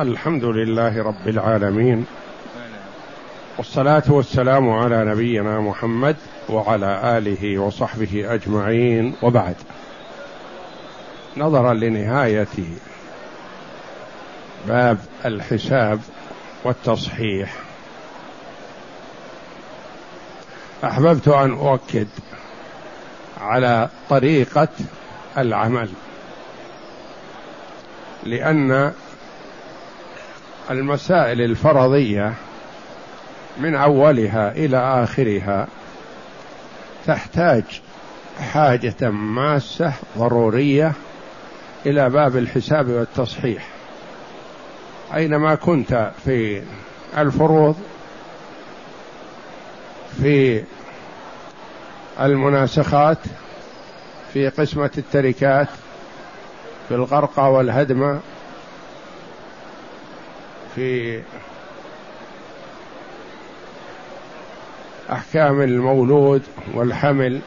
الحمد لله رب العالمين والصلاة والسلام على نبينا محمد وعلى آله وصحبه أجمعين وبعد. نظرا لنهاية باب الحساب والتصحيح. أحببت أن أؤكد على طريقة العمل لأن المسائل الفرضية من أولها إلى آخرها تحتاج حاجة ماسة ضرورية إلى باب الحساب والتصحيح. أينما كنت في الفروض في المناسخات في قسمة التركات في الغرقى والهدمة في أحكام المولود والحمل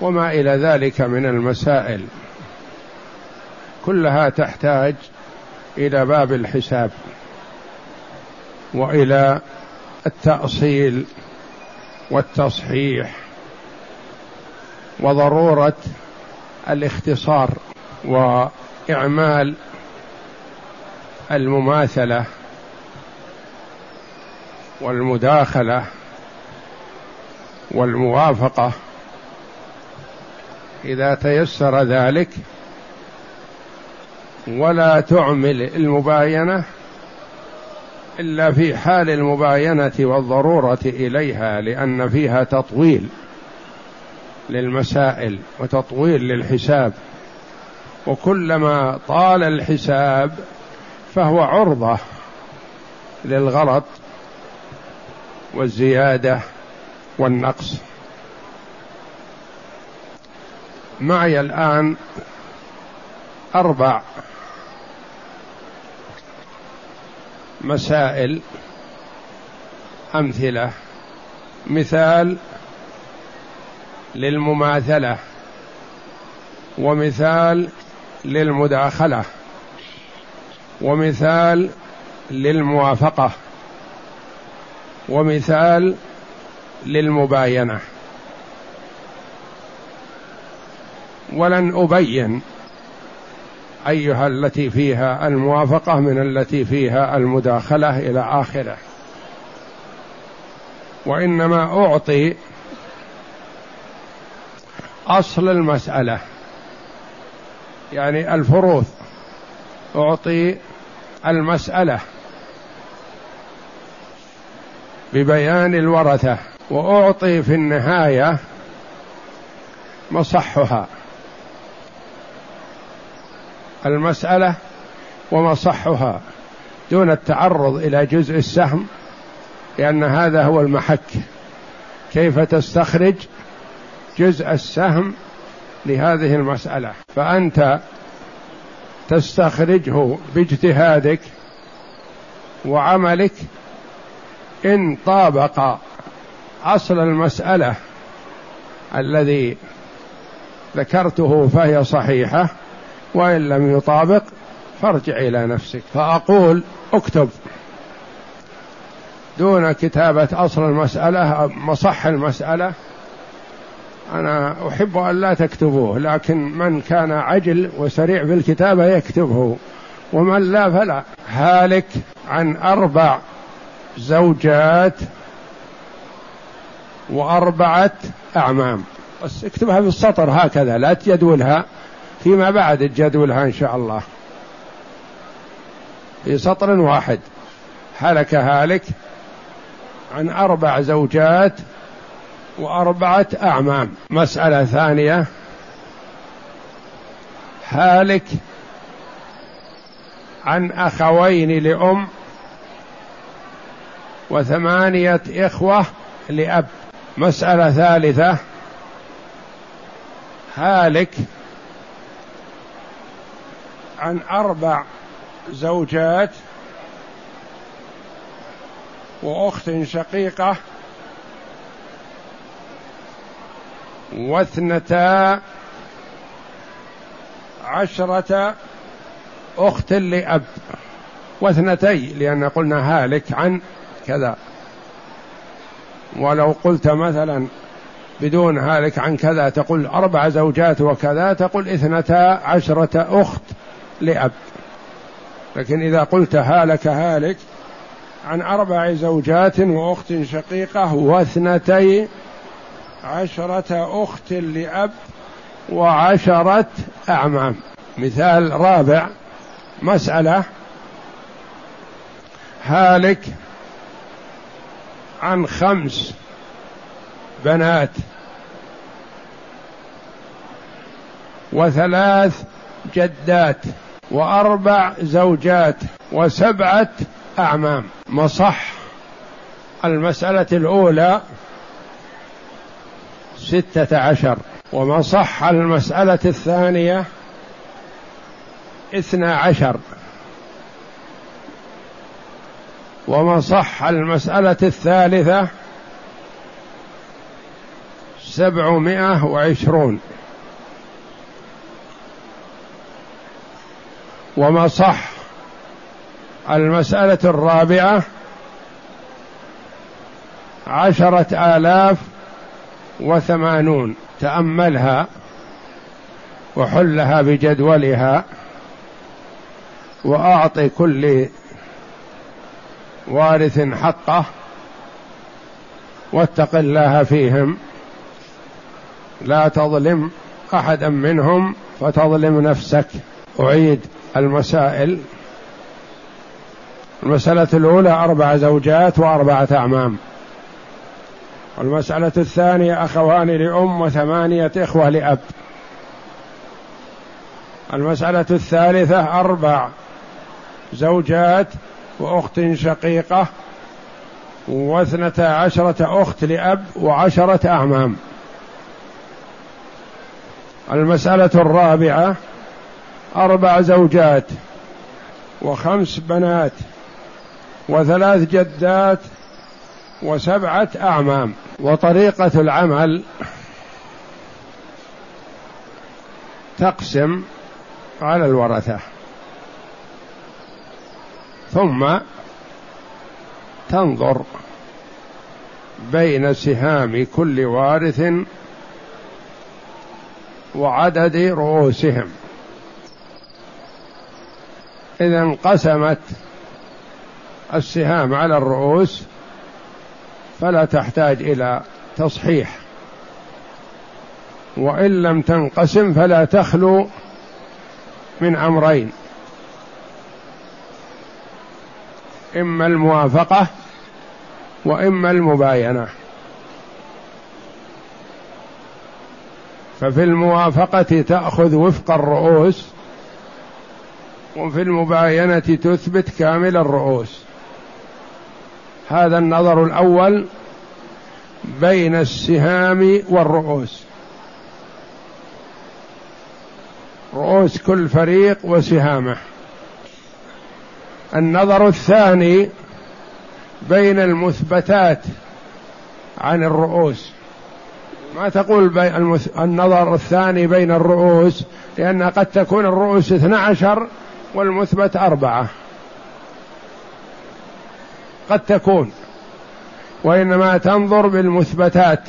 وما إلى ذلك من المسائل. كلها تحتاج إلى باب الحساب وإلى التأصيل والتصحيح وضرورة الاختصار وإعمال المماثلة والمداخلة والموافقة. إذا تيسر ذلك ولا تعمل المباينة إلا في حال المباينة والضرورة إليها لأن فيها تطويل للمسائل وتطويل للحساب. وكلما طال الحساب فهو عرضة للغلط والزيادة والنقص. معي الآن أربع مسائل أمثلة مثال للمماثلة ومثال للمداخلة. ومثال للموافقة ومثال للمباينة. ولن أبين أيها التي فيها الموافقة من التي فيها المداخلة إلى آخره. وإنما أعطي أصل المسألة يعني الفروض أعطي المسألة ببيان الورثة وأعطي في النهاية مصحها. المسألة ومصحها دون التعرض إلى جزء السهم لأن هذا هو المحك. كيف تستخرج جزء السهم لهذه المسألة؟ فأنت تستخرجه باجتهادك وعملك إن طابق أصل المسألة الذي ذكرته فهي صحيحة وإن لم يطابق فارجع إلى نفسك. فأقول اكتب. دون كتابة أصل المسألة مصح المسألة أنا أحب أن لا تكتبوه لكن من كان عجل وسريع بالكتابة يكتبه ومن لا فلا. هالك عن أربع زوجات وأربعة أعمام. بس اكتبها بالسطر هكذا لا تجدولها فيما بعد تجدولها إن شاء الله. في سطر واحد. هلك هالك عن أربع زوجات وأربعة أعمام. مسألة ثانية. هالك عن أخوين لأم وثمانية إخوة لأب. مسألة ثالثة. هالك عن أربع زوجات وأخت شقيقة واثنتا عشرة أخت لأب. واثنتي لأن قلنا هالك عن كذا. ولو قلت مثلا بدون هالك عن كذا تقول أربع زوجات وكذا تقول اثنتا عشرة أخت لأب. لكن إذا قلت هالك هالك عن أربع زوجات وأخت شقيقة واثنتي عشرة أخت لأب وعشرة أعمام. مثال رابع مسألة هالك عن خمس بنات. وثلاث جدات وأربع زوجات وسبعة أعمام. مصح المسألة الأولى ستة عشر. ومصح المسألة الثانية اثنا عشر. ومصح المسألة الثالثة سبعمائة وعشرون. وما صح المسألة الرابعة عشرة آلاف وثمانون. تأملها وحلها بجدولها وأعطي كل وارث حقه واتق الله فيهم. لا تظلم أحدا منهم فتظلم نفسك. أعيد المسائل. المسألة الأولى أربع زوجات وأربعة أعمام. والمسألة الثانية اخوان لأم وثمانية إخوة لأب. المسألة الثالثة أربع زوجات وأخت شقيقة واثنتا عشرة أخت لأب وعشرة أعمام. المسألة الرابعة أربع زوجات وخمس بنات وثلاث جدات وسبعة أعمام. وطريقة العمل تقسم على الورثة. ثم تنظر بين سهام كل وارث وعدد رؤوسهم. إذا انقسمت السهام على الرؤوس فلا تحتاج إلى تصحيح. وإن لم تنقسم فلا تخلو من أمرين. إما الموافقة وإما المباينة. ففي الموافقة تأخذ وفق الرؤوس وفي المباينة تثبت كامل الرؤوس. هذا النظر الأول بين السهام والرؤوس. رؤوس كل فريق وسهامه. النظر الثاني بين المثبتات عن الرؤوس. ما تقول النظر الثاني بين الرؤوس؟ لأن قد تكون الرؤوس اثنى عشر والمثبت أربعة. قد تكون وإنما تنظر بالمثبتات.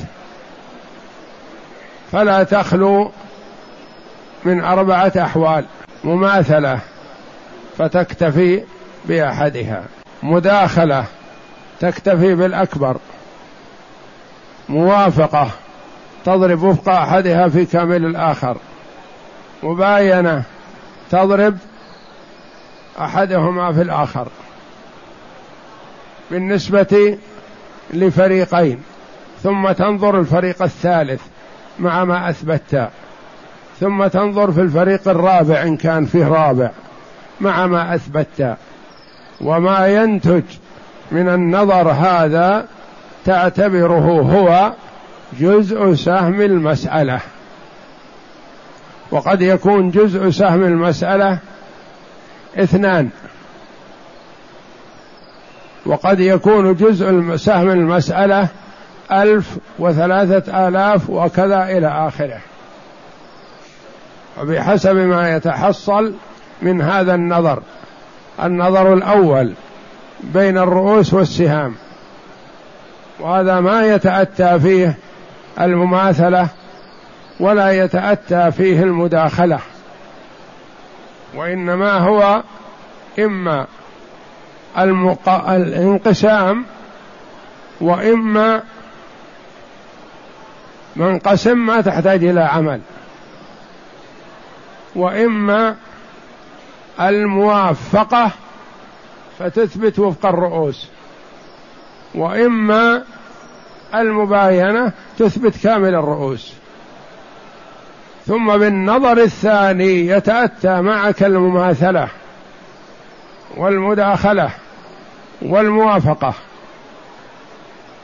فلا تخلو من أربعة أحوال مماثلة فتكتفي بأحدها. مداخلة تكتفي بالأكبر. موافقة تضرب وفق أحدها في كامل الآخر. مباينة تضرب أحدهما في الآخر. بالنسبة لفريقين ثم تنظر الفريق الثالث مع ما أثبت ثم تنظر في الفريق الرابع إن كان فيه رابع مع ما أثبت. وما ينتج من النظر هذا تعتبره هو جزء سهم المسألة. وقد يكون جزء سهم المسألة اثنان وقد يكون جزء سهم المسألة ألف وثلاثة آلاف وكذا إلى آخره. وبحسب ما يتحصل من هذا النظر النظر الأول بين الرؤوس والسهام. وهذا ما يتأتى فيه المماثلة ولا يتأتى فيه المداخلة. وإنما هو إما المق... الانقسام وإما منقسم ما تحتاج إلى عمل. وإما الموافقة فتثبت وفق الرؤوس. وإما المباينة تثبت كامل الرؤوس. ثم بالنظر الثاني يتأتى معك المماثلة. والمداخلة والموافقة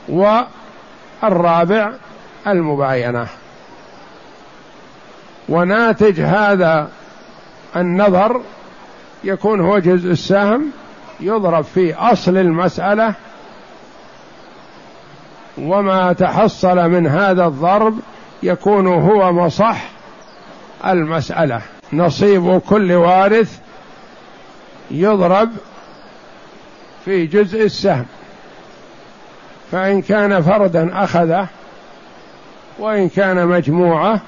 والرابع المباينة. وناتج هذا النظر يكون هو جزء السهم يضرب في أصل المسألة وما تحصل من هذا الضرب يكون هو مصح المسألة. نصيب كل وارث يضرب في جزء السهم. فإن كان فردا أخذه وإن كان مجموعة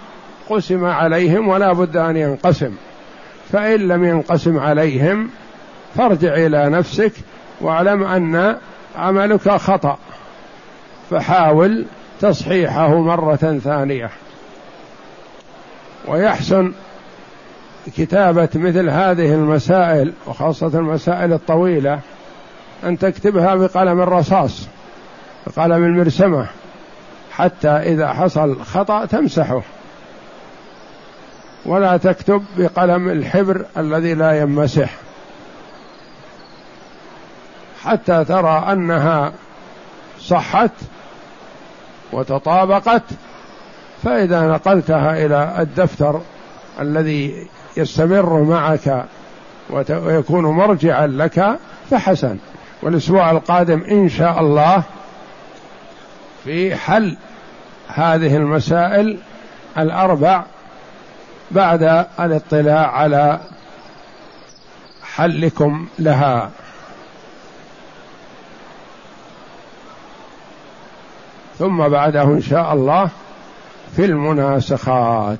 قسم عليهم ولا بد أن ينقسم. فإن لم ينقسم عليهم فارجع إلى نفسك واعلم أن عملك خطأ. فحاول تصحيحه مرة ثانية. ويحسن كتابة مثل هذه المسائل وخاصة المسائل الطويلة أن تكتبها بقلم الرصاص بقلم المرسمة حتى إذا حصل خطأ تمسحه. ولا تكتب بقلم الحبر الذي لا يمسح حتى ترى أنها صحت وتطابقت فإذا نقلتها إلى الدفتر الذي يستمر معك ويكون مرجعا لك فحسن. والأسبوع القادم إن شاء الله في حل هذه المسائل الأربع بعد الاطلاع على حلكم لها. ثم بعده إن شاء الله في المناسخات.